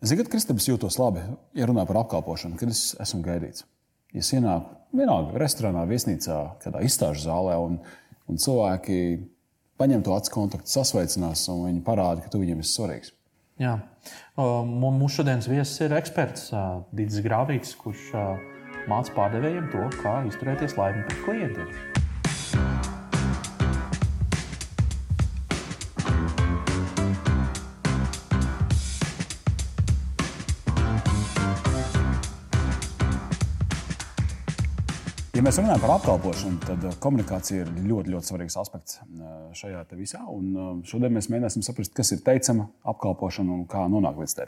Ziniet, ka Kristapis jūtos labi, ja runā par apkalpošanu, kad es esmu gaidīts. Ja es ienāku vienalga restorānā, viesnīcā, kādā izstāžu zālē, un, un cilvēki paņem to acu kontaktu, sasveicinās, un viņi parāda, ka tu viņiem esi svarīgs. Jā. Mūsu šodienas viesis ir eksperts Digis Grāvīts, kurš māca pārdevējiem to, kā izturēties laimīgi pret klientiem. Ja mēs runājam par apkalpošanu, tad uh, komunikācija ir ļoti, ļoti svarīgs aspekts uh, šajā visā. Un uh, šodien mēs mēģināsim saprast, kas ir teicama apkalpošana un kā nonākt līdz tai.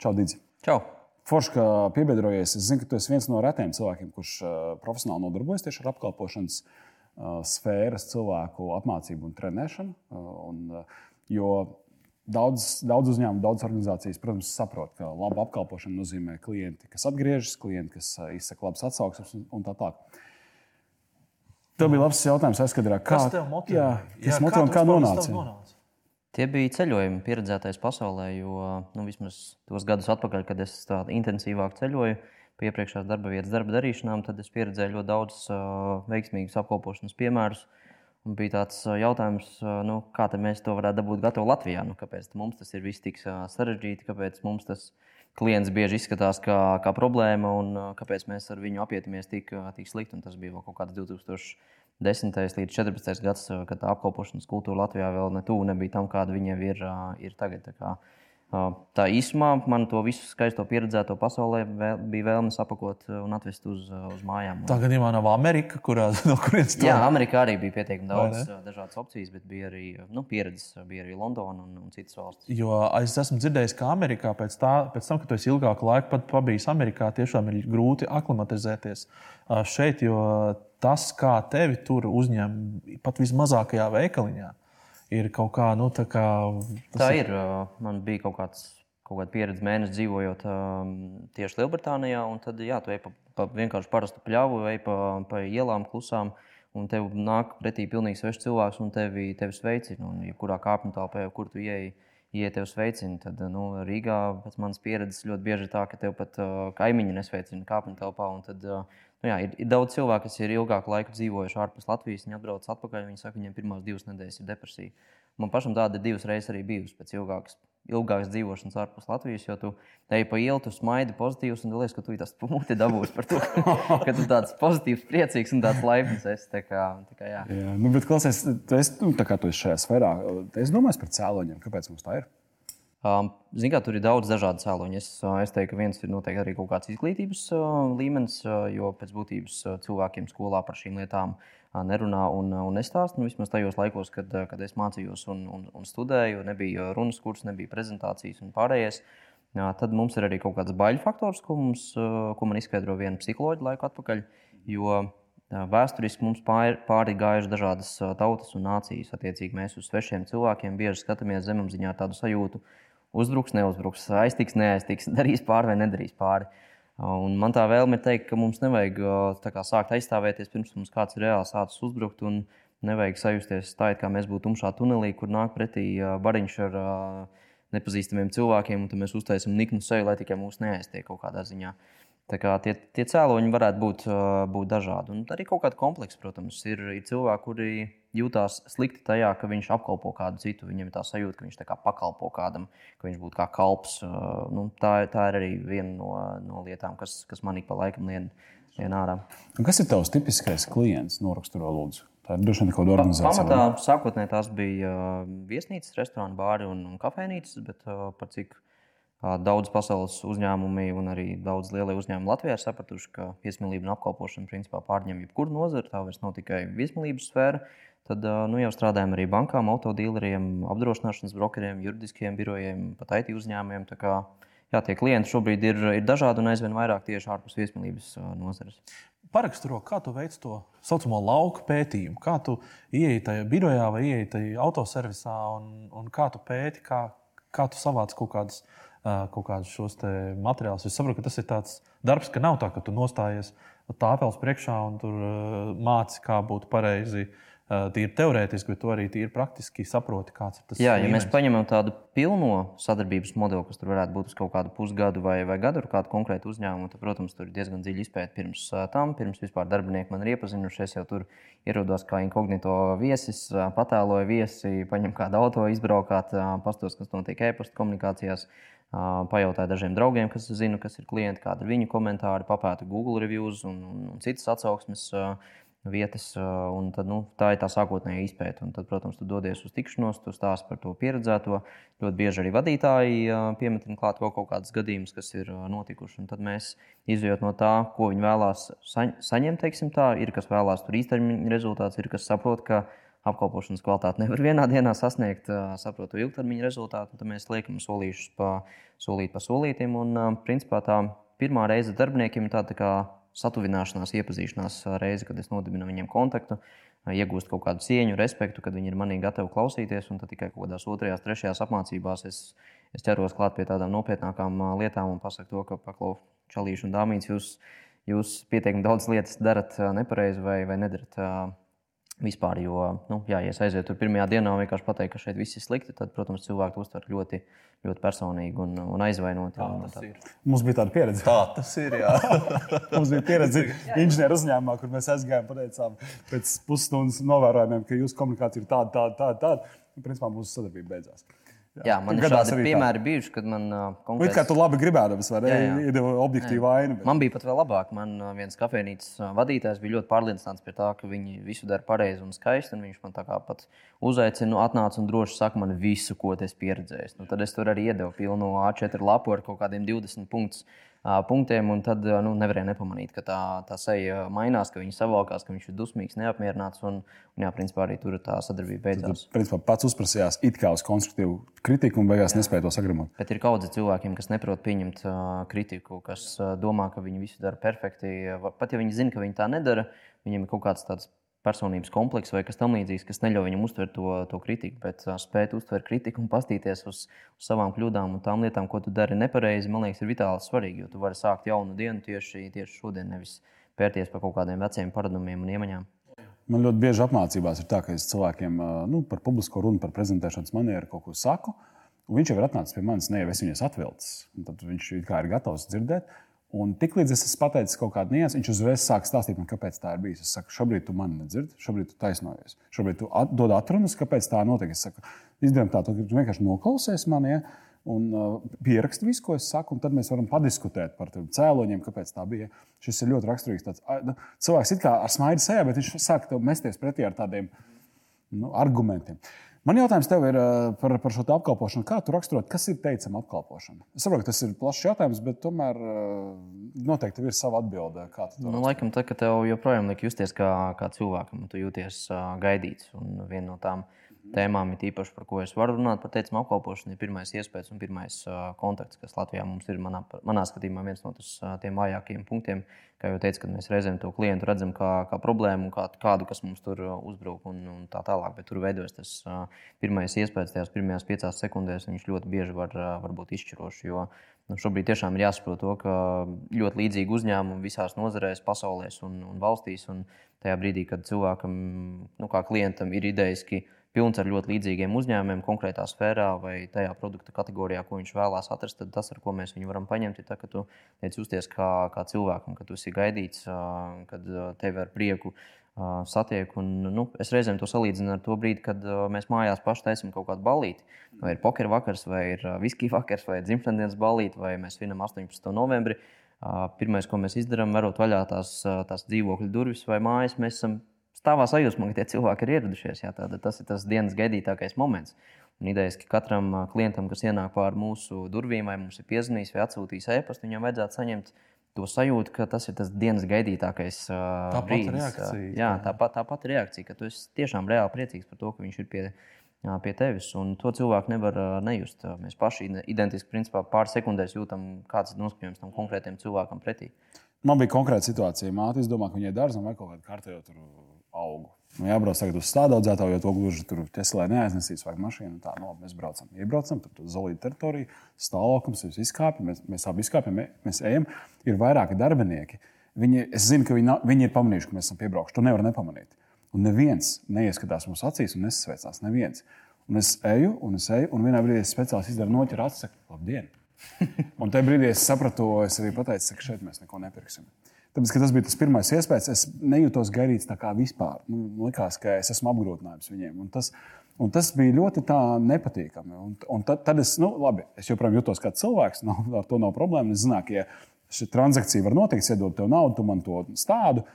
Čau, Digi! Čau! Forši, ka piebiedrojies. Es zinu, ka tu esi viens no retiem cilvēkiem, kurš profesionāli nodarbojas tieši ar apkalpošanas sfēras cilvēku apmācību un trenēšanu. Un, jo Daudz, daudz uzņēmumu, daudz organizācijas, protams, saprot, ka laba apkalpošana nozīmē klienti, kas atgriežas, klienti, kas izsaka labas atsauksmes un tā tālāk. Tev bija labs jautājums, aizkadrā. Kā, kas tev motivē? Jā, jā, motivē un kā nonāca? nonāca? Tie bija ceļojumi, pieredzētais pasaulē, jo nu, vismaz tos gadus atpakaļ, kad es tā intensīvāk ceļoju pie iepriekšējās darba vietas darba darīšanām, tad es pieredzēju ļoti daudz uh, veiksmīgus apkalpošanas piemērus. Un bija tāds jautājums, nu, kā mēs to varētu dabūt gatavu Latvijā. Nu, kāpēc mums tas ir viss tik sarežģīti, kāpēc mums tas klients bieži izskatās kā, kā problēma un kāpēc mēs ar viņu apietamies tik, tik slikti. Un tas bija kaut kāds 2010. līdz 2014. gads, kad tā apkalpošanas kultūra Latvijā vēl ne tuvu nebija tam, kāda viņa ir, ir tagad. Tā īsumā man to visu skaisto pieredzēto pasaulē vēl, bija vēlme sapakot un atvest uz, uz mājām. Tā gadījumā nav Amerika, kurā no kurienes tā ir. Jā, Amerikā arī bija pietiekami daudz dažādas opcijas, bet bija arī nu, pieredzes, bija arī Londona un, un citas valstis. Jo es esmu dzirdējis, ka Amerikā pēc, tā, pēc tam, kad esi ilgāku laiku pabijis Amerikā, tiešām ir grūti aklimatizēties šeit, jo tas, kā tevi tur uzņem pat vismazākajā veikaliņā ir kaut kā, nu, tā kā. Tā ir. Man bija kaut kāds. Kaut kāda pieredze mēnesis dzīvojot um, tieši Lielbritānijā, un tad, jā, tu ej pa, pa vienkārši parastu pļauju, ej pa, pa ielām klusām, un tev nāk pretī pilnīgi svešs cilvēks, un tevi, tevi sveicina. Un, ja kurā kāpņu telpā, kur tu ieej, ja tevi sveicina, tad nu, Rīgā pēc manas pieredzes ļoti bieži ir tā, ka tev pat uh, kaimiņi nesveicina kāpņu telpā. Tad, uh, Nu jā, ir, ir daudz cilvēku, kas ir ilgāku laiku dzīvojuši ārpus Latvijas. Viņi atbrauc atpakaļ. Viņi saka, ka viņiem pirmās divas nedēļas ir depresija. Man pašam tāda divas reizes arī bijusi pēc ilgākas, ilgākas dzīvošanas ārpus Latvijas. Jo tu ej pa ielu, tu smaidi pozitīvs un liekas, ka tu tas pumuti dabūsi par to, ka tu tāds pozitīvs, priecīgs un tāds laipns esi. Tā kā, tā kā, jā. jā, nu, bet klausies, tu esi, nu, tā kā tu esi šajā sfērā, es domāju par cēloņiem. Kāpēc mums tā ir? Um, Ziniet, kā tur ir daudz dažādu cēloņu. Es, uh, es teiktu, ka viens ir noteikti arī kaut kāds izglītības uh, līmenis, uh, jo pēc būtības cilvēkiem skolā par šīm lietām nerunā un, un nestāsta. Nu, vismaz tajos laikos, kad, kad es mācījos un, un, un studēju, nebija runas kurs, nebija prezentācijas un pārējais. Tad mums ir arī kaut kāds baļu faktors, ko, mums, ko man izskaidro viena psiholoģija laiku atpakaļ. Jo Vēsturiski mums pāri, pāri gājušas dažādas tautas un nācijas. Attiecīgi, mēs uz svešiem cilvēkiem bieži skatāmies zemapziņā tādu sajūtu, ka uzbruks, neuzbruks, aiztiks, neaiztiks, darīs pāri vai nedarīs pāri. Un man tā vēlme ir teikt, ka mums nevajag kā, sākt aizstāvēties pirms mums kāds reāli sācis uzbrukt. Nevajag sajusties tā, it kā mēs būtu tumšā tunelī, kur nāk pretī bariņš ar nepazīstamiem cilvēkiem, un mēs uztaisām niknu seju, lai tikai mūs neaiztiek kaut kādā ziņā. Uh, Tie, tie cēloņi varētu būt, būt dažādi. Un arī kaut kāda kompleksa, protams, ir, ir cilvēki, kuri jūtas slikti tajā, ka viņš apkalpo kādu citu. Viņam ir tā sajūta, ka viņš tā kā pakalpo kādam, ka viņš būtu kā kalps. Nu, tā, tā ir arī viena no, no lietām, kas, kas manī pa laikam lien, lien ārā. Kas ir tavs tipiskais klients? Noraksturo lūdzu. Tā ir droši vien kaut kāda organizācija. Pamatā sākotnēji tās bija viesnīcas, restorāni, bāri un, un kafejnīcas, bet par cik Daudz pasaules uzņēmumi un arī daudz lielie uzņēmumi Latvijā ir sapratuši, ka viesmīlība un apkalpošana principā pārņem jebkuru nozari. Tā vairs nav tikai viesmīlības sfēra. Tad nu, jau strādājam arī bankām, autodīleriem, apdrošināšanas brokeriem, juridiskiem birojiem, pat IT uzņēmumiem. Jā, tie klienti šobrīd ir, ir dažādi un aizvien vairāk tieši ārpus viesmīlības nozares. Paraksturo, kā tu veic to saucamo lauku pētījumu, kā tu ieeji tajā birojā vai ieeji tajā autoservisā un, un kā tu pēti, kā, kā tu savāc kaut kādas uh, kaut kādus šos materiālus. Es saprotu, ka tas ir tāds darbs, ka nav tā, ka tu nostājies tāpels priekšā un tur māci, kā būtu pareizi tīri teorētiski, bet to arī tīri praktiski saproti, kāds ir tas. Jā, līmenis. ja mēs paņemam tādu pilno sadarbības modeli, kas tur varētu būt uz kaut kādu pusgadu vai, vai gadu ar kādu konkrētu uzņēmumu, tad, protams, tur ir diezgan dziļi izpēta pirms tam, pirms vispār darbinieki man ir iepazinušies. Jau tur ierodos kā inkognito viesis, patēloju viesi, paņem kādu auto, izbraukāt, pastos, kas notiek e-pasta komunikācijās. Pajautāju dažiem draugiem, kas zinu, kas ir klienti, kādi ir viņu komentāri, papētu Google reviews un, un, un citas atsauksmes. Uh, vietas. Tad, nu, tā ir tā sākotnējā izpēta. Un tad, protams, tu dodies uz tikšanos, tu stāsti par to pieredzēto. Ļoti bieži arī vadītāji piemetina klāt vēl kaut kādus gadījumus, kas ir notikuši. Un tad mēs izjūtam no tā, ko viņi vēlās saņemt. Tā, ir kas vēlās tur īstermiņa rezultāts, ir kas saprot, ka apkalpošanas kvalitāti nevar vienā dienā sasniegt, saprot to ilgtermiņa rezultātu. Tad mēs liekam solīšus pa solīt pa solītim. Un, principā, tā pirmā reize darbiniekiem ir tāda tā kā satuvināšanās, iepazīšanās reize, kad es nodibinu viņiem kontaktu, iegūst kaut kādu cieņu, respektu, kad viņi ir manī gatavi klausīties. Un tad tikai kaut kādās otrajās, trešajās apmācībās es, es ķeros klāt pie tādām nopietnākām lietām un pasaku to, ka paklau čalīšu un dāmīts jūs, jūs pietiekami daudz lietas darat nepareizi vai, vai nedarat vispār. Jo, nu, jā, ja es aizietu tur pirmajā dienā un vienkārši pateiktu, ka šeit viss ir slikti, tad, protams, cilvēki to uztver ļoti, ļoti personīgi un, un aizvainoti. Tā, un, tā. Mums bija tāda pieredze. Tā tas ir. mums bija pieredze inženieru uzņēmumā, kur mēs aizgājām pateicām pēc pusstundas novērojumiem, ka jūsu komunikācija ir tāda, tāda, tāda. tāda. Principā mūsu sadarbība beidzās. Jā, jā man ir šādi piemēri tā. bijuši, kad man uh, konkrēts... Kā tu labi gribēdams, vai ne? Iedeva objektīvu ainu. Bet... Man bija pat vēl labāk. Man viens kafejnīcas vadītājs bija ļoti pārliecināts par to, ka viņi visu dara pareizi un skaisti. Un viņš man tā kā pat uzaicina, atnāca un droši saka man visu, ko es pieredzēju. Nu, tad es tur arī iedevu pilnu A4 lapu ar kaut kādiem 20 punktiem punktiem, un tad nu, nevarēja nepamanīt, ka tā, tā seja mainās, ka viņš savākās, ka viņš ir dusmīgs, neapmierināts. Un, un jā, principā arī tur tā sadarbība beidzās. Tad, principā, pats uzprasījās it kā uz konstruktīvu kritiku, un beigās jā. nespēja to sagramot. Bet ir kaudze cilvēkiem, kas neprot pieņemt uh, kritiku, kas uh, domā, ka viņi visu dara perfekti. Pat ja viņi zina, ka viņi tā nedara, viņiem ir kaut kāds tāds personības komplekss vai kas tamlīdzīgs, kas neļauj viņam uztvert to, to kritiku, bet spēt uztvert kritiku un paskatīties uz, uz savām kļūdām un tām lietām, ko tu dari nepareizi, man liekas, ir vitāli svarīgi. Jo tu vari sākt jaunu dienu tieši, tieši šodien, nevis pērties par kaut kādiem veciem paradumiem un iemaņām. Man ļoti bieži apmācībās ir tā, ka es cilvēkiem nu, par publisko runu, par prezentēšanas manieru kaut ko saku. Viņš jau ir atnācis pie manis, ne jau es viņas atvilcis. Tad viņš ir gatavs dzirdēt. Un tiklīdz es esmu pateicis kaut kādu niansu, viņš uzreiz sāk stāstīt man, kāpēc tā ir bijis. Es saku, šobrīd tu mani nedzirdi, šobrīd tu taisnojies. Šobrīd tu at, dod atrunas, kāpēc tā notiek. Es saku, izdarām tā, tu vienkārši noklausies mani. Ja? Un uh, pierakst visu, ko es saku, un tad mēs varam padiskutēt par cēloņiem, kāpēc tā bija. Šis ir ļoti raksturīgs. Tāds, nu, cilvēks ir kā ar smaidu sejā, bet viņš sāk mesties pretī ar tādiem nu, argumentiem. Uh, Man jautājums tev ir eh, par, par šo apkalpošanu. Kā tu raksturot, kas ir teicama apkalpošana? Es saprotu, ka tas ir plašs jautājums, bet tomēr eh, noteikti ir sava atbilde. Nu, laikam, tā, ka tev joprojām liek justies kā, kā cilvēkam, tu jūties uh, gaidīts. Un viena no tām tēmām ir īpaši, par ko es varu runāt, par teicamu apkalpošanu, ir pirmais iespējas un pirmais uh, kontakts, kas Latvijā mums ir manā, manā skatījumā viens no tas, uh, tiem vājākajiem punktiem. Kā jau teicu, kad mēs reizēm to klientu redzam kā, kā problēmu, kā, kādu, kas mums tur uzbruk un, un tā tālāk. Bet tur veidojas tas uh, pirmais iespējas, tajās pirmajās piecās sekundēs, viņš ļoti bieži var, uh, var būt izšķirošs. Nu, šobrīd tiešām ir jāsaprot to, ka ļoti līdzīgi uzņēmumi visās nozarēs, pasaulēs un, un valstīs. Un tajā brīdī, kad cilvēkam, nu, kā klientam, ir idejas, ka pilns ar ļoti līdzīgiem uzņēmumiem, konkrētā sfērā vai tajā produkta kategorijā, ko viņš vēlās atrast, tad tas, ar ko mēs viņu varam paņemt, ir tas, ka tu tiec justies kā, kā cilvēkam, ka tu esi gaidīts, kad tevi ar prieku satiek. Un, nu, es reizēm to salīdzinu ar to brīdi, kad mēs mājās paši taisām kaut kādu balīti. Vai ir poker vakars, vai ir viskija vakars, vai dzimšanas dienas balīti, vai mēs svinam 18. novembrī. Pirmais, ko mēs izdarām, varot vaļā tās, tās dzīvokļu durvis vai mājas, mēs esam stāvā sajūsmā, ka tie cilvēki ir ieradušies. Jā, tāda, tas ir tas dienas gaidītākais moments. Un idejas, ka katram klientam, kas ienāk pāri mūsu durvīm, vai mums ir piezvanījis vai atsūtījis e-pastu, viņam vajadzētu saņemt to sajūtu, ka tas ir tas dienas gaidītākais uh, tā brīdis. Reakcija, jā, tā, pat, tā pati reakcija, ka tu esi tiešām reāli priecīgs par to, ka viņš ir pie, jā, pie tevis. Un to cilvēku nevar uh, nejust. Mēs paši identiski principā, pāris sekundēs jūtam, kāds ir noskaņojums tam konkrētam cilvēkam pretī. Man bija konkrēta situācija. Māte, es domāju, ka viņai dārzam vai kaut kāda kārtējo augu. Nu, jābrauc tagad uz stādaudzētāju, jo to gluži tur Teslā neaiznesīs, vai mašīna. Tā, no, nu, mēs braucam, iebraucam, tur uz Zolīta teritoriju, stāvoklis, mēs izkāpjam, mēs, mēs abi izkāpjam, mēs ejam. Ir vairāki darbinieki. Viņi, es zinu, ka viņi, viņi ir pamanījuši, ka mēs esam piebraukuši. To nevar nepamanīt. Un neviens neieskatās mums acīs un nesasveicās. Neviens. Un es eju, un es eju, un vienā brīdī es speciāli izdaru noķeru acis, saku, labdien! Un tajā brīdī es sapratu, es arī pateicu, ka šeit mēs neko nepirksim. Tāpēc, tas bija tas pirmais iespējas, es nejūtos gaidīts tā kā vispār. Nu, likās, ka es esmu apgrūtinājums viņiem. Un tas, un tas bija ļoti nepatīkami. Un, un tad, tad es, nu, labi, es joprojām jutos kā cilvēks, nav, ar to nav problēma. Es zināju, ka, ja šī transakcija var notikt, iedod tev naudu, tu man to stādu.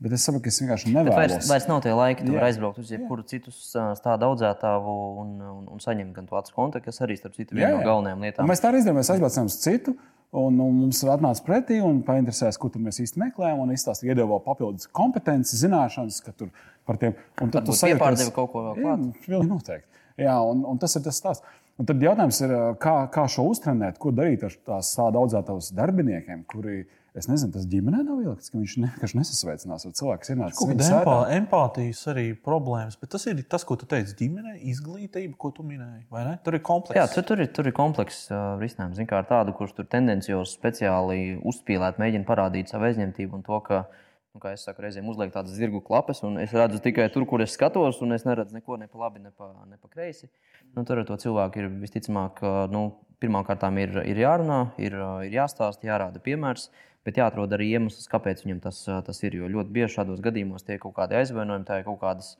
Bet es saprotu, ka es vienkārši nevaru. Vairs, vairs nav tie laiki, kad var aizbraukt uz jebkuru citu stādu audzētāju un, un, un saņemt gan to acu kontaktu, kas arī starp citu viena no galvenajām lietām. Un mēs tā arī izdarījām. Mēs aizbraucām uz citu. Un, un mums atnāca pretī un painteresējās, ko mēs īsti meklējam. Un izstāstīja, iedeva papildus kompetences, zināšanas, ka tur par tiem. Un tad sajūti, ka kaut ko vēl klāt. Jā, noteikti. Jā, un, un tas ir tas stāsts. Un tad jautājums ir, kā, kā šo uztrenēt, ko darīt ar tās tādu audzētājus darbiniekiem, kuri, es nezinu, tas ģimenē nav ielikts, ka viņš vienkārši nesasveicinās ar cilvēku, ienāca kaut kādā empā, empātijas arī problēmas. Bet tas ir tas, ko tu teici, ģimenē, izglītība, ko tu minēji. Tur ir komplekss. Jā, tur, tur ir, tur ir komplekss uh, risinājums. Ziniet, kā tādu, kurš tur tendenciāli speciāli uzspīlēt, mēģina parādīt savu aizņemtību un to, ka Nu, kā es saku, reizēm uzliek tādas zirgu klapes, un es redzu tikai tur, kur es skatos, un es neredzu neko ne pa labi, ne pa, ne pa kreisi. Nu, tur ar to cilvēku ir visticamāk, nu, pirmkārt ir, ir jārunā, ir, ir jāstāsta, jārāda piemērs. Bet jāatrod arī iemesls, kāpēc viņam tas, tas ir. Jo ļoti bieži šādos gadījumos tie ir kaut kādi aizvainojumi, tā ir kaut kādas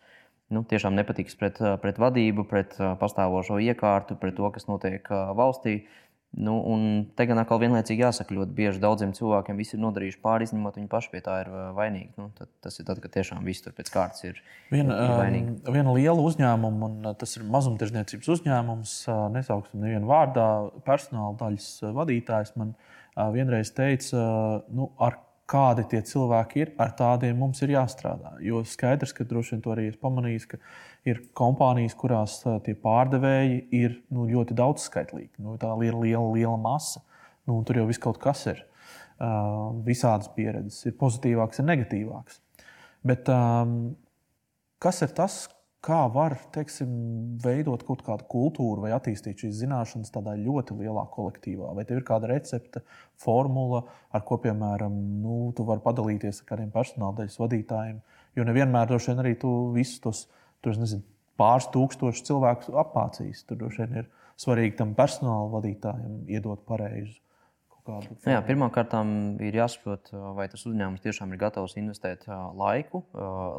nu, tiešām nepatiks pret, pret vadību, pret pastāvošo iekārtu, pret to, kas notiek valstī. Nu, un te gan atkal vienlaicīgi jāsaka, ļoti bieži daudziem cilvēkiem viss ir nodarījuši pāri, izņemot viņu pašu pie tā ir vainīgi. Nu, tas ir tad, kad tiešām viss tur pēc kārtas ir, viena, ir viena liela uzņēmuma, un tas ir mazumtirdzniecības uzņēmums, nesauksim nevienu vārdā, personāla daļas vadītājs man vienreiz teica, nu, ar kādi tie cilvēki ir, ar tādiem mums ir jāstrādā. Jo skaidrs, ka droši vien to arī esmu pamanījis, ka ir kompānijas, kurās tie pārdevēji ir nu, ļoti daudzskaitlīgi. Nu, tā ir liela, liela, liela masa. Nu, tur jau viss kaut kas ir. Visādas pieredzes ir pozitīvākas, ir negatīvākas. Bet um, kas ir tas, kā var teiksim, veidot kaut kādu kultūru vai attīstīt šīs zināšanas tādā ļoti lielā kolektīvā? Vai tev ir kāda recepte, formula, ar ko, piemēram, nu, tu vari padalīties ar kādiem personāla daļas vadītājiem? Jo nevienmēr droši vien arī tu visus tos tur, nezinu, pāris tūkstošus cilvēku apmācīs. Tur droši vien ir svarīgi tam personāla vadītājam iedot pareizu kādu? Nu jā, Pirmkārt, ir jāsaprot, vai tas uzņēmums tiešām ir gatavs investēt laiku,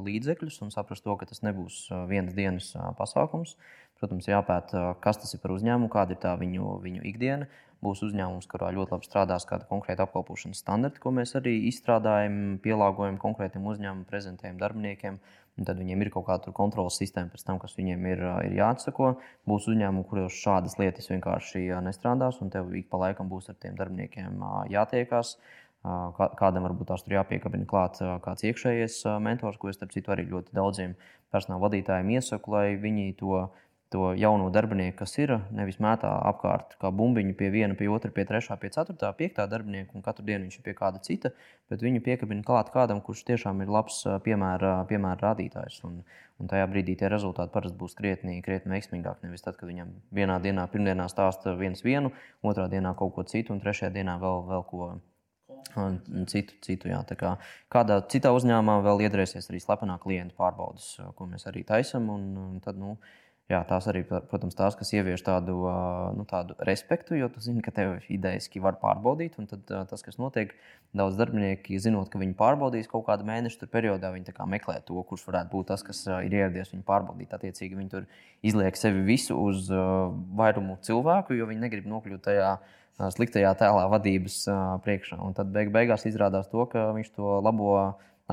līdzekļus un saprast to, ka tas nebūs vienas dienas pasākums. Protams, jāpēta, kas tas ir par uzņēmumu, kāda ir tā viņu, viņu ikdiena. Būs uzņēmums, kurā ļoti labi strādās kāda konkrēta apkalpošanas standarta, ko mēs arī izstrādājam, pielāgojam konkrētiem uzņēmumiem, prezentējam darbiniekiem. Uh, tad viņiem ir kaut kāda kontrolas sistēma, tam, kas viņiem ir, ir jāatsako. Būs uzņēmumi, kuros šādas lietas vienkārši nestrādās, un tev ik pa laikam būs ar tiem darbiniekiem jātiekās. Kādam varbūt tās tur jāpiekabina klāt kāds iekšējais mentors, ko es starp citu arī ļoti daudziem personāla vadītājiem iesaku, lai viņi to to jauno darbinieku, kas ir, nevis mētā apkārt kā bumbiņu pie viena, pie otra, pie trešā, pie ceturtā, piektā darbinieka, un katru dienu viņš ir pie kāda cita, bet viņu piekabina klāt kādam, kurš tiešām ir labs piemēra, piemēra rādītājs. Un, un tajā brīdī tie rezultāti parasti būs krietni, krietni veiksmīgāki. Nevis tad, kad viņam vienā dienā, pirmdienā stāsta viens vienu, otrā dienā kaut ko citu, un trešajā dienā vēl, vēl ko citu. citu jā. kā kādā citā uzņēmumā vēl iedarēsies arī slepenā klienta pārbaudas, ko mēs arī taisām. Tad, nu, jā, tās arī, protams, tās, kas ievieš tādu, nu, tādu respektu, jo tu zini, ka tev idejaski var pārbaudīt. Un tad tas, kas notiek, daudz darbinieki, zinot, ka viņi pārbaudīs kaut kādu mēnešu periodā, viņi meklē to, kurš varētu būt tas, kas ir ieradies viņu pārbaudīt. Attiecīgi, viņi tur izliek sevi visu uz vairumu cilvēku, jo viņi negrib nokļūt tajā sliktajā tēlā vadības priekšā. Un tad beig beigās izrādās to, ka viņš to labo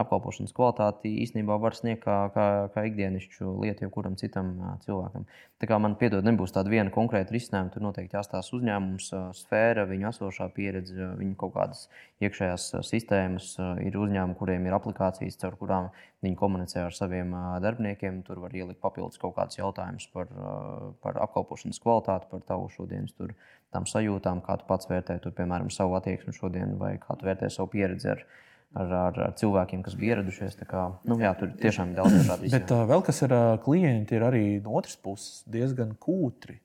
apkalpošanas kvalitāti īstenībā var sniegt kā, kā, kā ikdienišķu lietu jebkuram citam cilvēkam. Tā kā man piedod, nebūs tāda viena konkrēta risinājuma. Tur noteikti jāstāsta uzņēmums, sfēra, viņu esošā pieredze, viņu kaut kādas iekšējās sistēmas. Ir uzņēmumi, kuriem ir aplikācijas, caur kurām viņi komunicē ar saviem darbiniekiem. Tur var ielikt papildus kaut kādus jautājumus par, par apkalpošanas kvalitāti, par tavu šodienas tur, sajūtām, kā tu pats vērtē, tur, piemēram, savu attieksmi šodien, vai kā tu vērtē savu pieredzi ar ar, ar, ar cilvēkiem, kas bija ieradušies. Kā, nu, jā, tur tiešām ir daudz dažādu izjūtu. Bet uh, vēl kas ir uh, klienti, ir arī no otras puses diezgan kūtri.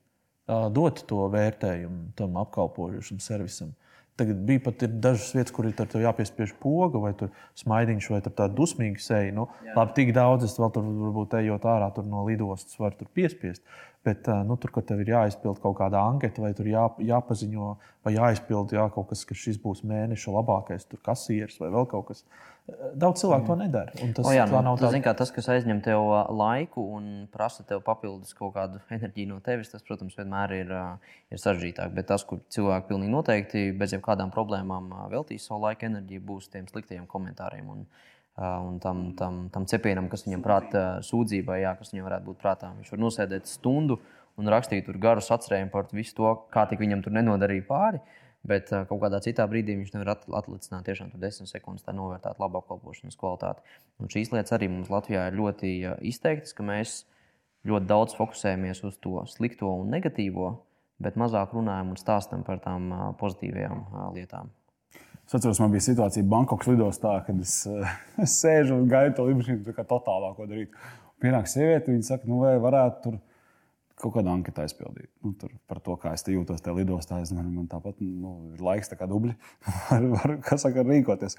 dot to vērtējumu tam apkalpojošam servisam. Tagad bija pat dažas vietas, kur ir jāpiespiež poga, vai smaidiņš, vai tāda dusmīga seja. Nu, Jā. labi, tik daudz es vēl tur varbūt ejot ārā no lidostas, varu piespiest. Bet nu, tur, kad tev ir jāizpild kaut kāda anketa, vai tur jā, jāpaziņo, vai jāizpild jā, kaut kas, ka šis būs mēneša labākais, tur kasieris vai vēl kaut kas. Daudz cilvēku to nedara. Tas, o jā, nu, nav tā... zin, tas, kas aizņem tev laiku un prasa tev papildus kaut kādu enerģiju no tevis, tas, protams, vienmēr ir, ir sarežģītāk. Bet tas, kur cilvēki pilnīgi noteikti bez jebkādām problēmām veltīs savu laiku, enerģiju, būs tiem sliktajiem komentāriem. Un, un tam, tam, tam cepienam, kas viņam prātā sūdzībai, jā, kas viņam varētu būt prātā. Viņš var nosēdēt stundu un rakstīt garus atcerējumu par visu to, kā tik viņam tur nenodarīja pāri. Bet kaut kādā citā brīdī viņš nevar atlicināt tiešām 10 sekundes, lai novērtētu labu apkalpošanas kvalitāti. Un šīs lietas arī mums Latvijā ir ļoti izteiktas, ka mēs ļoti daudz fokusējamies uz to slikto un negatīvo, bet mazāk runājam un stāstam par tām pozitīvajām lietām. Es atceros, man bija situācija Bankokas lidostā, kad es, es sēžu un gaidu to lidmašīnu, kā totālāko darīt. Pienāk sieviete, viņa saka, nu, vai varētu tur kaut kādu anketu aizpildīt. Nu, par to, kā es jūtos tajā lidostā. Es domāju, man tāpat nu, ir laiks tā kā dubļi, var, var, kas saka, rīkoties.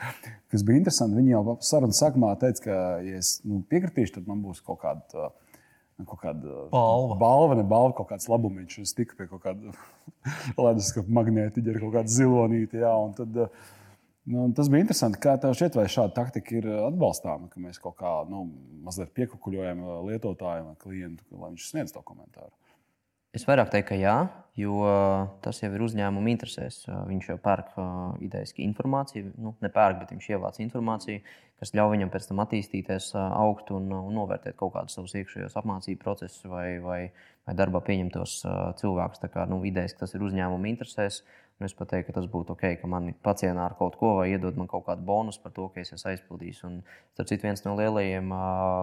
Kas bija interesanti, viņi jau sarunas sākumā teica, ka, ja es nu, piekritīšu, tad man būs kaut kāda kaut kāda balva. balva, ne balva, kaut kāds labumiņš. Es tiku pie kaut kāda leduskapa magnētiņa ar kaut kādu zilonīti. Jā, tad, nu, tas bija interesanti. Kā tev šķiet, vai šāda taktika ir atbalstāma, ka mēs kaut kā nu, mazliet piekukuļojam lietotājiem vai klientu, lai viņš sniedz to komentāru? Es vairāk teiktu, ka jā, jo tas jau ir uzņēmuma interesēs. Viņš jau pērk idejaski informāciju, nu, nepērk, bet viņš ievāc informāciju, kas ļauj viņam pēc tam attīstīties, augt un, un novērtēt kaut kādus savus iekšējos apmācību procesus vai, vai, vai darbā pieņemtos cilvēkus. Tā kā nu, idejaski tas ir uzņēmuma interesēs. Un es teiktu, ka tas būtu ok, ka man pacienā ar kaut ko vai iedod man kaut kādu bonusu par to, ka es esmu aizpildījis. Un, starp citu, viens no lielajiem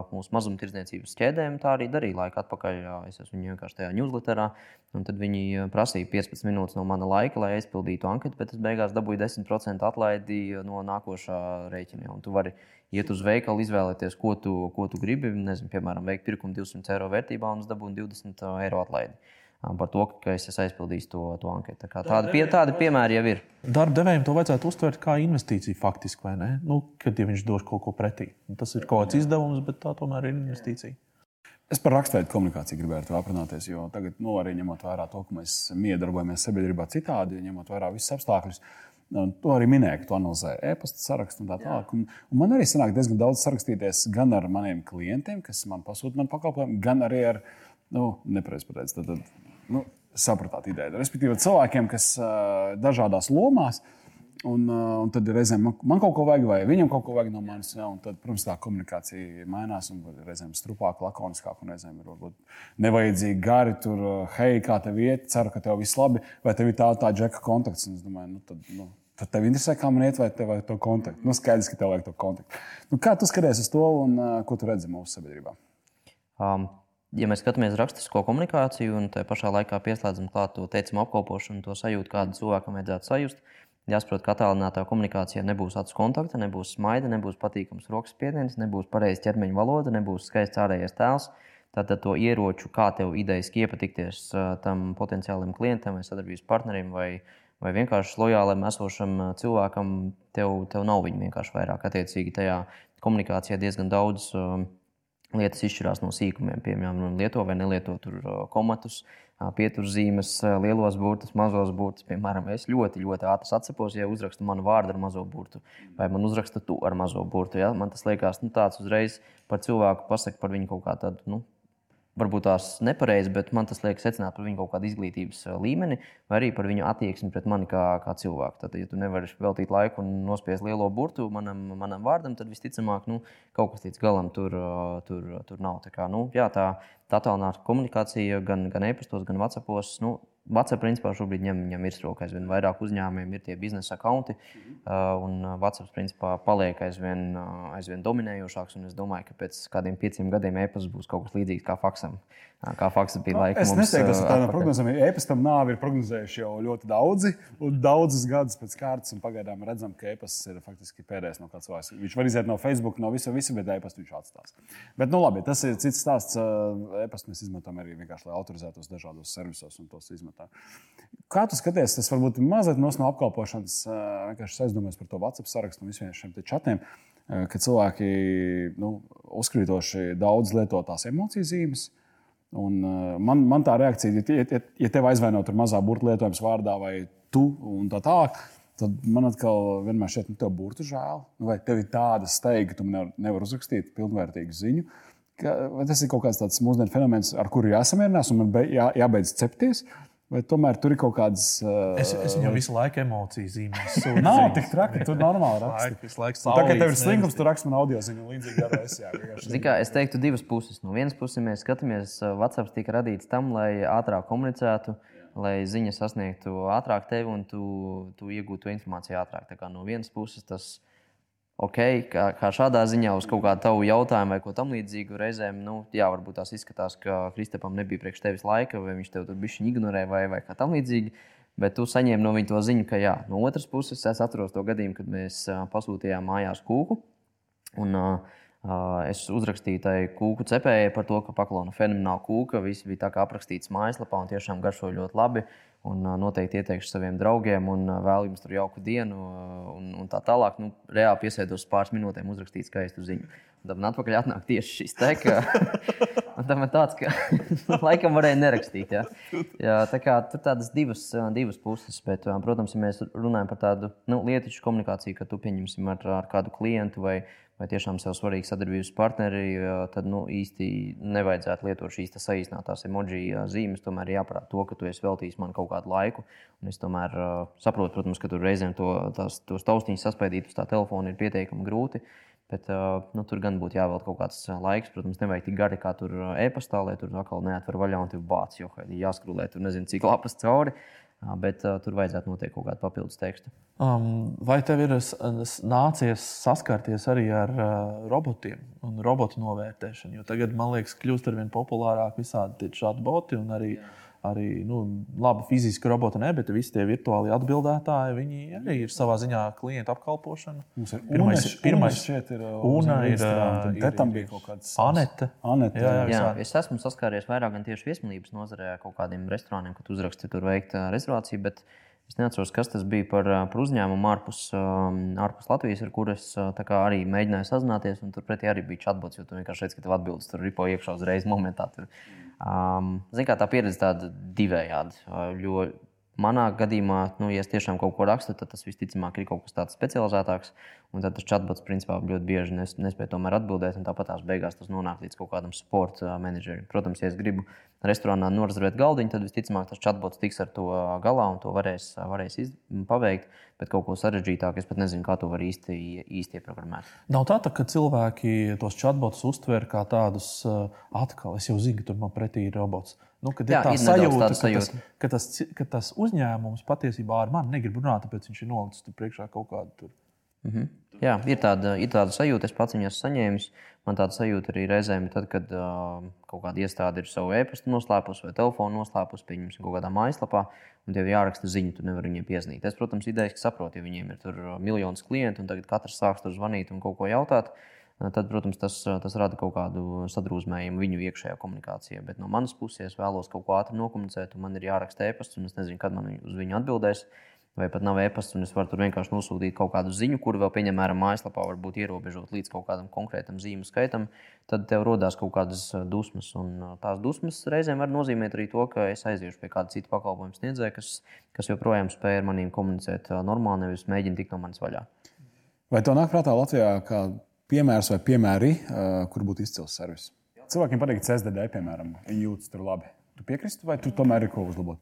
mūsu mazumtirdzniecības ķēdēm tā arī darīja laika atpakaļ. Es esmu vienkārši tajā newsletterā, un tad viņi prasīja 15 minūtes no mana laika, lai aizpildītu anketu, bet es beigās dabūju 10% atlaidi no nākošā rēķina. Un tu vari iet uz veikalu, izvēlēties, ko tu, ko tu gribi. Nezinu, piemēram, veikt pirkumu 200 eiro vērtībā un dabūt 20 eiro atlaidi par to, ka es esmu aizpildījis to, to anketu. Tā tāda, pie, tāda piemēra jau ir. Darba devējiem to vajadzētu uztvert kā investīciju faktiski, vai ne? Nu, kad ja viņš dos kaut ko pretī. Tas ir kaut kāds izdevums, bet tā tomēr ir investīcija. Es par raksturīgu komunikāciju gribētu aprunāties, jo tagad, nu, arī ņemot vērā to, ka mēs miedarbojamies sabiedrībā citādi, ņemot vērā visus apstākļus, to arī minēja, ka tu analizē e-pasta sarakstu un tā tālāk. Un, un man arī sanāk diezgan daudz sarakstīties gan ar maniem klientiem, kas man pasūta man pakalpojumu, gan arī ar, nu, nepareizi pateicu, tad, tad nu, sapratāt ideju. Respektīvi, cilvēkiem, kas uh, dažādās lomās, un, uh, un tad reizēm man, man kaut ko vajag, vai viņam kaut ko vajag no manis. Ja, tad, protams, tā komunikācija mainās, un reizēm ir strupāka, lakoniskāka, un reizēm ir varbūt nevajadzīgi gari. Tur, hei, kā tev iet, ceru, ka tev viss labi, vai tev ir tā, tā džeka kontakts. Un es domāju, nu, tad, nu, Tad tev interesē, kā man iet, vai tev vajag to kontaktu. Nu, skaidrs, ka tev vajag to kontaktu. Nu, kā tu skaties uz to un uh, ko tu redzi mūsu sabiedrībā? Um, ja mēs skatāmies rakstisko komunikāciju un tajā pašā laikā pieslēdzam klāt to teicamu apkalpošanu, to sajūtu, kādu cilvēkam vajadzētu sajust, jāsaprot, ka attālinātā komunikācijā nebūs acu kontakta, nebūs smaida, nebūs patīkams rokas spiediens, nebūs pareiza ķermeņa valoda, nebūs skaists ārējais tēls. Tātad to ieroču, kā tev idejaski iepatikties tam potenciālam klientam vai sadarbības partnerim vai, vai vienkārši lojālam esošam cilvēkam, tev, tev nav viņa vienkārši vairāk. Attiecīgi tajā komunikācijā diezgan daudz uh, lietas izšķirās no sīkumiem. Piemēram, lieto vai nelieto tur komatus, pieturzīmes, lielos burtus, mazos burtus. Piemēram, es ļoti, ļoti ātri atceros, ja uzrakstu manu vārdu ar mazo burtu, vai man uzraksta tu ar mazo burtu. Ja? Man tas liekas, nu, tāds uzreiz par cilvēku pasaka par viņu kaut kā tādu. Nu, varbūt tās nepareizi, bet man tas liek secināt par viņu kaut kādu izglītības eh, līmeni, vai arī par viņu attieksmi pret mani kā, kā cilvēku. Tad, ja tu nevari veltīt laiku un nospiest lielo burtu manam, manam vārdam, tad visticamāk, nu, kaut kas līdz galam tur, eh, tur, tur nav. Tā, kā, nu, jā, tā, tā tālināta komunikācija gan, gan e-pastos, gan WhatsAppos. Nu, WhatsApp principā šobrīd ņem, ņem virsroku. Aizvien vairāk uzņēmumiem ir tie biznesa konti, un WhatsApp principā paliek aizvien, aizvien dominējošāks. Es domāju, ka pēc kādiem pieciem gadiem e-pasta būs kaut kas līdzīgs kā faksam. Kā fakts bija laika. Nu, es nesaku, ka tas ir tāds prognozējums. E-pastam nāvi ir prognozējuši jau ļoti daudzi, un daudzus gadus pēc kārtas. Pagaidām redzam, ka e-pasts ir faktiski pēdējais no kāds vairs. Viņš var iziet no Facebook, no visa, visa bet e-pastu viņš atstās. Bet, nu labi, tas ir cits stāsts. E-pastu mēs izmantojam arī vienkārši, lai autorizētos dažādos servisos un tos izmetam. Kā tu skaties, tas varbūt mazliet no apkalpošanas, vienkārši aizdomājies par to WhatsApp sarakstu un visiem šiem čatiem, ka cilvēki nu, uzkrītoši daudz lieto tās emociju zīmes Un, uh, man, man tā reakcija, ja, ja, ja tev aizvaino tur mazā burbuļu lietojums vārdā vai tu un tā tālāk, tad man atkal vienmēr šķiet, ka nu, tev burbuļu žēl. Nu, vai tev ir tāda steiga, ka tu nevari nevar uzrakstīt pilnvērtīgu ziņu. Ka, tas ir kaut kāds tāds mūsdienu fenomens, ar kuru jāsamierinās un man be, jā, jābeidz cepties? Vai tomēr tur ir kaut kādas. Uh, es, es viņam visu laiku emociju zīmēs. Nav tik traki, tur normāli raksta. Tā kā tev ir slinkums, tu raksti man audio ziņu līdzīgi ar es. Kā, es teiktu divas puses. No vienas puses mēs skatāmies, WhatsApp tika radīts tam, lai ātrāk komunicētu, lai ziņa sasniegtu ātrāk tevi un tu, tu iegūtu informāciju ātrāk. Tā kā no vienas puses tas ir ok, kā, kā šādā ziņā uz kaut kādu tavu jautājumu vai ko tamlīdzīgu reizēm, nu, jā, varbūt tās izskatās, ka Kristapam nebija priekš tevis laika, vai viņš tev tur bija ignorē vai, vai kā tamlīdzīgi. Bet tu saņēmi no viņa to ziņu, ka jā, no otras puses es atceros to gadījumu, kad mēs pasūtījām mājās kūku. Un, uh, Es uzrakstīju tai kūku cepējai par to, ka paklona fenomenāla kūka. Viss bija tā kā aprakstīts mājaslapā un tiešām garšoja ļoti labi. Un noteikti ieteikšu saviem draugiem un vēl jums tur jauku dienu un, un tā tālāk. Nu, reāli piesēdos pāris minūtēm uzrakstīt skaistu ziņu. Tad man atpakaļ atnāk tieši šis te, ka tam ir tāds, ka laikam varēja nerakstīt. Ja? Jā, tā kā tur tādas divas, divas puses, bet, protams, ja mēs runājam par tādu nu, lietišu komunikāciju, ka tu pieņemsim ar, ar kādu klientu vai, vai tiešām sev svarīgi sadarbības partneri, tad nu, īsti nevajadzētu lietot šīs saīsinātās emoji zīmes. Tomēr jāparāda to, ka tu esi veltījis man kaut kādu laiku. Un es tomēr saprotu, protams, ka tur reizēm to, tās, tos taustiņus saspēdīt uz tā telefona ir pietiekami grūti. Bet, nu, tur gan būtu jāvēl kaut kāds laiks. Protams, nevajag tik gari kā tur e-pastā, lai tur atkal neatver vaļā un tur bācis, jo jāskrūlē tur nezinu, cik lapas cauri. Uh, bet uh, tur vajadzētu noteikti kaut kādu papildus tekstu. Um, vai tev ir nācies saskarties arī ar uh, robotiem un robotu novērtēšanu? Jo tagad, man liekas, kļūst ar vien populārāk visādi šādi boti un arī. Jā arī nu, labi fiziski roboti, ne, bet visi tie virtuāli atbildētāji, viņi arī ir savā ziņā klienta apkalpošana. Mums ir pirmais, unes, pirmais šeit ir una, ir, ir, tam bija kaut kāds Anete. Anete jā, jā, jā, es esmu saskāries vairāk gan tieši viesmīlības nozarē, kaut kādiem restorāniem, kad uzraksti tur veikt rezervāciju. Bet... Es neatceros, kas tas bija par, par uzņēmumu ārpus, ārpus Latvijas, ar kuru es arī mēģināju sazināties. Turpretī arī bija chatbots, jo tu vienkārši redzi, ka tev atbildes tur ripo iekšā uzreiz momentā. Tur Um, Ziniet, kā tā pieredze tāda divējāda. Jo manā gadījumā, nu, ja es tiešām kaut ko rakstu, tad tas visticamāk ir kaut kas tāds specializētāks. Un tad tas chatbots principā ļoti bieži nes, nespēja tomēr atbildēt, tāpat tās beigās tas nonāk līdz kaut kādam sporta menedžerim. Protams, ja es gribu restorānā norezervēt galdiņu, tad visticamāk tas chatbots tiks ar to galā un to varēs, varēs iz, paveikt. Bet kaut ko sarežģītāku es pat nezinu, kā to var īsti, īsti ieprogrammēt. Nav tā, ka cilvēki tos chatbotus uztver kā tādus atkal, es jau zinu, ka tur man pretī ir robots. Nu, kad Jā, ir tā ir sajūta, ka sajūta. Tas, ka, tas, ka tas uzņēmums patiesībā ar mani negrib runāt, tāpēc viņš ir nolicis priekšā kaut kādu. Tur. Mm -hmm. Jā, ir tāda, ir tāda sajūta, es pats viņu esmu saņēmis. Man tāda sajūta arī reizēm, tad, kad uh, kaut kāda iestāde ir savu e-pastu noslēpusi vai telefonu noslēpusi, pieņemsim, kaut kādā mājaslapā, un tev jāraksta ziņa, tu nevari viņiem piezīmēt. Es, protams, idejas saprotu, ja viņiem ir tur miljonus klientu, un tagad katrs sāks tur zvanīt un kaut ko jautāt. Tad, protams, tas, tas rada kaut kādu sadrūzmējumu viņu iekšējā komunikācijā. Bet no manas puses, es vēlos kaut ko ātri nokomunicēt, un man ir jāraksta e-pasts, un es nezinu, kad man uz viņu atbildēs. Vai pat nav e-pasta, un es varu tur vienkārši nosūtīt kaut kādu ziņu, kur vēl, piemēram, mājaslapā var būt ierobežot līdz kaut kādam konkrētam zīmju skaitam, tad tev rodās kaut kādas dusmas. Un tās dusmas reizēm var nozīmēt arī to, ka es aiziešu pie kāda cita pakalpojuma sniedzēja, kas, kas joprojām spēj ar maniem komunicēt normāli, nevis mēģina tikt no manis vaļā. Vai tev nāk prātā Latvijā kā piemērs vai piemēri, kur būtu izcils servis? Cilvēkiem patīk CSDD, piemēram, viņi jūtas tur labi. Tu piekristu, vai tu tomēr ir ko uzlabot?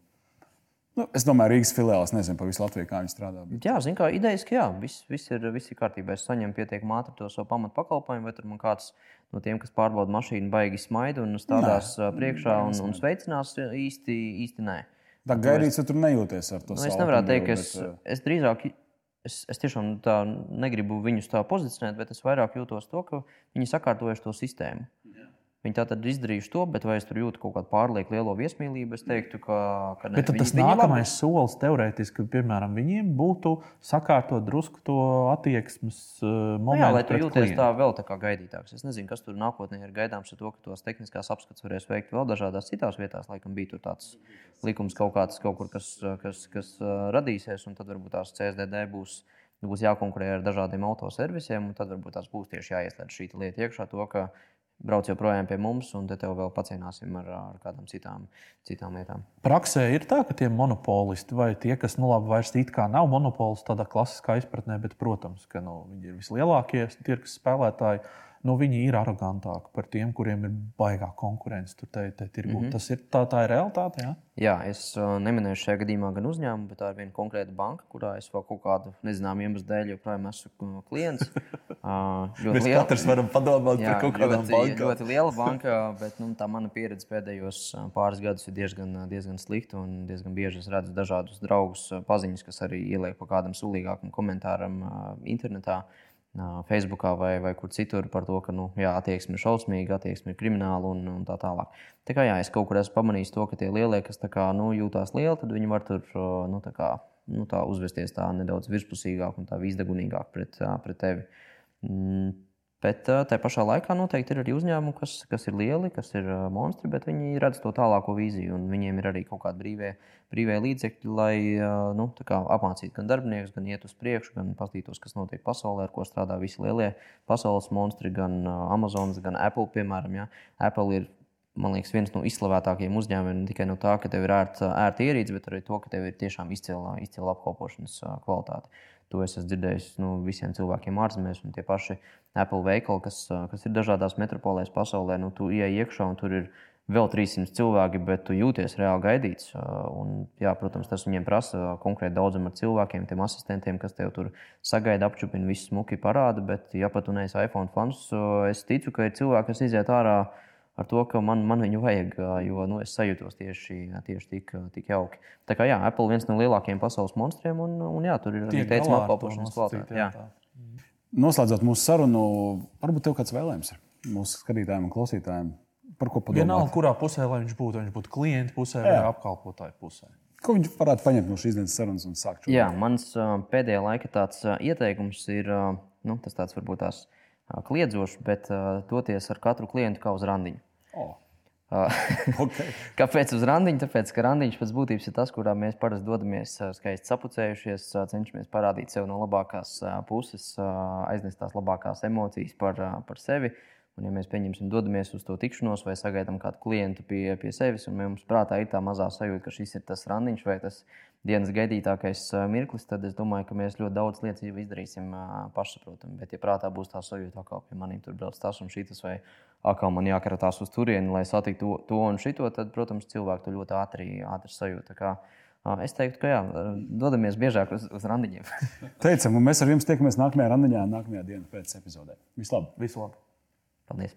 Nu, es domāju, Rīgas filiālis nezinu par visu Latviju, kā viņi strādā. Bet... Jā, zinu, kā idejas, ka jā, viss, viss, ir, viss ir kārtībā. Es saņemu pietiekami ātri to savu pamatu pakalpojumu, vai tur man kāds no tiem, kas pārbauda mašīnu, baigi smaida un stādās nē. priekšā un, un sveicinās īsti, īsti nē. Tā gaidīts, ka tur nejūties ar to Nu, es nevaru teikt, ka es, bet, es drīzāk. Es, es tiešām tā negribu viņus tā pozicionēt, bet es vairāk jūtos to, ka viņi sakārtojuši to sistēmu. Viņi tā tad izdarījuši to, bet vai es tur jūtu kaut kādu pārlieku lielo viesmīlību, es teiktu, ka, ka ne. Bet tas viņi labi- nākamais solis teorētiski, piemēram, viņiem būtu sakārtot drusku to attieksmes uh, Nu, momentu. jā, lai tu pret jūties klientu. tā vēl tā kā gaidītāks. Es nezinu, kas tur nākotnē ir gaidāms ar to, ka tos tehniskās apskates varēs veikt vēl dažādās citās vietās. Laikam bija tur tāds likums kaut kāds, kaut kur, kas, kas, kas uh, radīsies, un tad varbūt tās CSDD būs. Būs jākonkurē ar dažādiem autoservisiem, un tad varbūt tās būs tieši jāieslēdz šī lieta iekšā, to, ka brauc joprojām pie mums, un te tev vēl pacienāsim ar, ar kādām citām, citām lietām. Praksē ir tā, ka tie monopolisti vai tie, kas nu, labi, vairs it kā nav monopolisti tādā klasiskā izpratnē, bet, protams, ka nu, viņi ir vislielākie tirgus spēlētāji. Nu, viņi ir arogantāki par tiem, kuriem ir baigā konkurence. Tur te, te tirgu. Mm -hmm. Tas ir tā, tā ir realitāte. Jā? Jā, es uh, neminēšu šajā gadījumā gan uzņēmumu, bet tā ir viena konkrēta banka, kurā es vēl kaut kādu nezināmu iemeslu dēļ joprojām esmu uh, klients. Uh, ļoti liela. varam padomāt Jā, ļoti, ļoti liela banka, bet nu, tā mana pieredze pēdējos pāris gadus ir diezgan, diezgan slikta. un Diezgan bieži es redzu dažādus draugus, paziņas, kas arī ieliek pa kādam sulīgākam komentāram internetā, Facebookā vai, vai kur citur par to, ka nu, jā, attieksme ir šausmīga, attieksme ir krimināla un, un tā tālāk. Tā kā jā, es kaut kur esmu pamanījis to, ka tie lielie, kas tā kā, nu, jūtās lieli, tad viņi var tur nu, tā kā, nu, tā uzvesties tā nedaudz virspusīgāk un tā visdegunīgāk pret, pret tevi. Mm, Bet ā, tajā pašā laikā noteikti ir arī uzņēmumi, kas, kas ir lieli, kas ir monstri, bet viņi redz to tālāko vīziju. Viņiem ir arī kaut kādi brīvie, brīvie līdzekļi, lai nu, tā apmācītu gan darbiniekus, gan iet uz priekšu, gan paskatītos, kas notiek pasaulē, ar ko strādā visi lielie pasaules monstri, gan Amazon, gan Apple. Piemēram, ja? Apple ir man liekas, viens no izslavētākajiem uzņēmumiem ne tikai no tā, ka tev ir ērta, ērta ierīce, bet arī to, ka tev ir tiešām izcila, izcila apkalpošanas kvalitāte. To es esmu dzirdējis no visiem cilvēkiem ārzemēs, un tie paši Apple veikali, kas, ā, kas ir dažādās metropolēs pasaulē. Nu, tu ienāc iekšā, un tur ir vēl 300 cilvēki, bet tu jūties reāli gaidīts. ā, Un, jā, protams, tas viņiem prasa konkrēti daudzumu ar cilvēkiem, tiem asistentiem, kas tev tur sagaida, apčupina, visu smuki parāda. Bet, ja pat tu neesi iPhone fans, es ticu, ka ir cilvēki, kas iziet ārā ar to, ka man, man viņu vajag, jo nu, es sajūtos tieši, tieši tik, tik jauki. Tā kā jā, Apple ir viens no lielākajiem pasaules monstriem, un, un jā, tur ir arī teicama Jā. tā. Noslēdzot mūsu sarunu, varbūt tev kāds vēlējums ir mūsu skatītājiem un klausītājiem. Par ko padomāt? Vienalga, kurā pusē lai viņš būtu, vai viņš būtu klienta pusē vai Jā. apkalpotāja pusē. Ko viņš varētu paņemt no šīs dienas sarunas un sākt šo Jā, mans pēdējā laika tāds ieteikums ir, nu, tas tāds varbūt tās kliedzošs, bet ā, doties ar katru klientu kā uz randiņu. Oh, okay. Kāpēc uz randiņu? Tāpēc, ka randiņš pēc būtības ir tas, kurā mēs parasti dodamies skaisti sapucējušies, cenšamies parādīt sevi no labākās puses, aiznest tās labākās emocijas par, par sevi. Un, ja mēs pieņemsim, dodamies uz to tikšanos vai sagaidām kādu klientu pie, pie sevis, un mums prātā ir tā mazā sajūta, ka šis ir tas randiņš vai tas dienas gaidītākais mirklis, tad es domāju, ka mēs ļoti daudz lietas izdarīsim pašsaprotami. Bet, ja prātā būs tā sajūta, ka pie maniem tur brauc tas un šis, vai atkal man jākaratās uz turieni, lai satiktu to, to un šito, tad, protams, cilvēki to ļoti ātri, ātri sajūta. Tā kā, Es teiktu, ka jā, dodamies biežāk uz, uz randiņiem. Teicam, un mēs ar jums tiekamies nākamajā randiņā, nākamajā dienā pēc epizodē. Vislabāk! Visu labi! Paldies!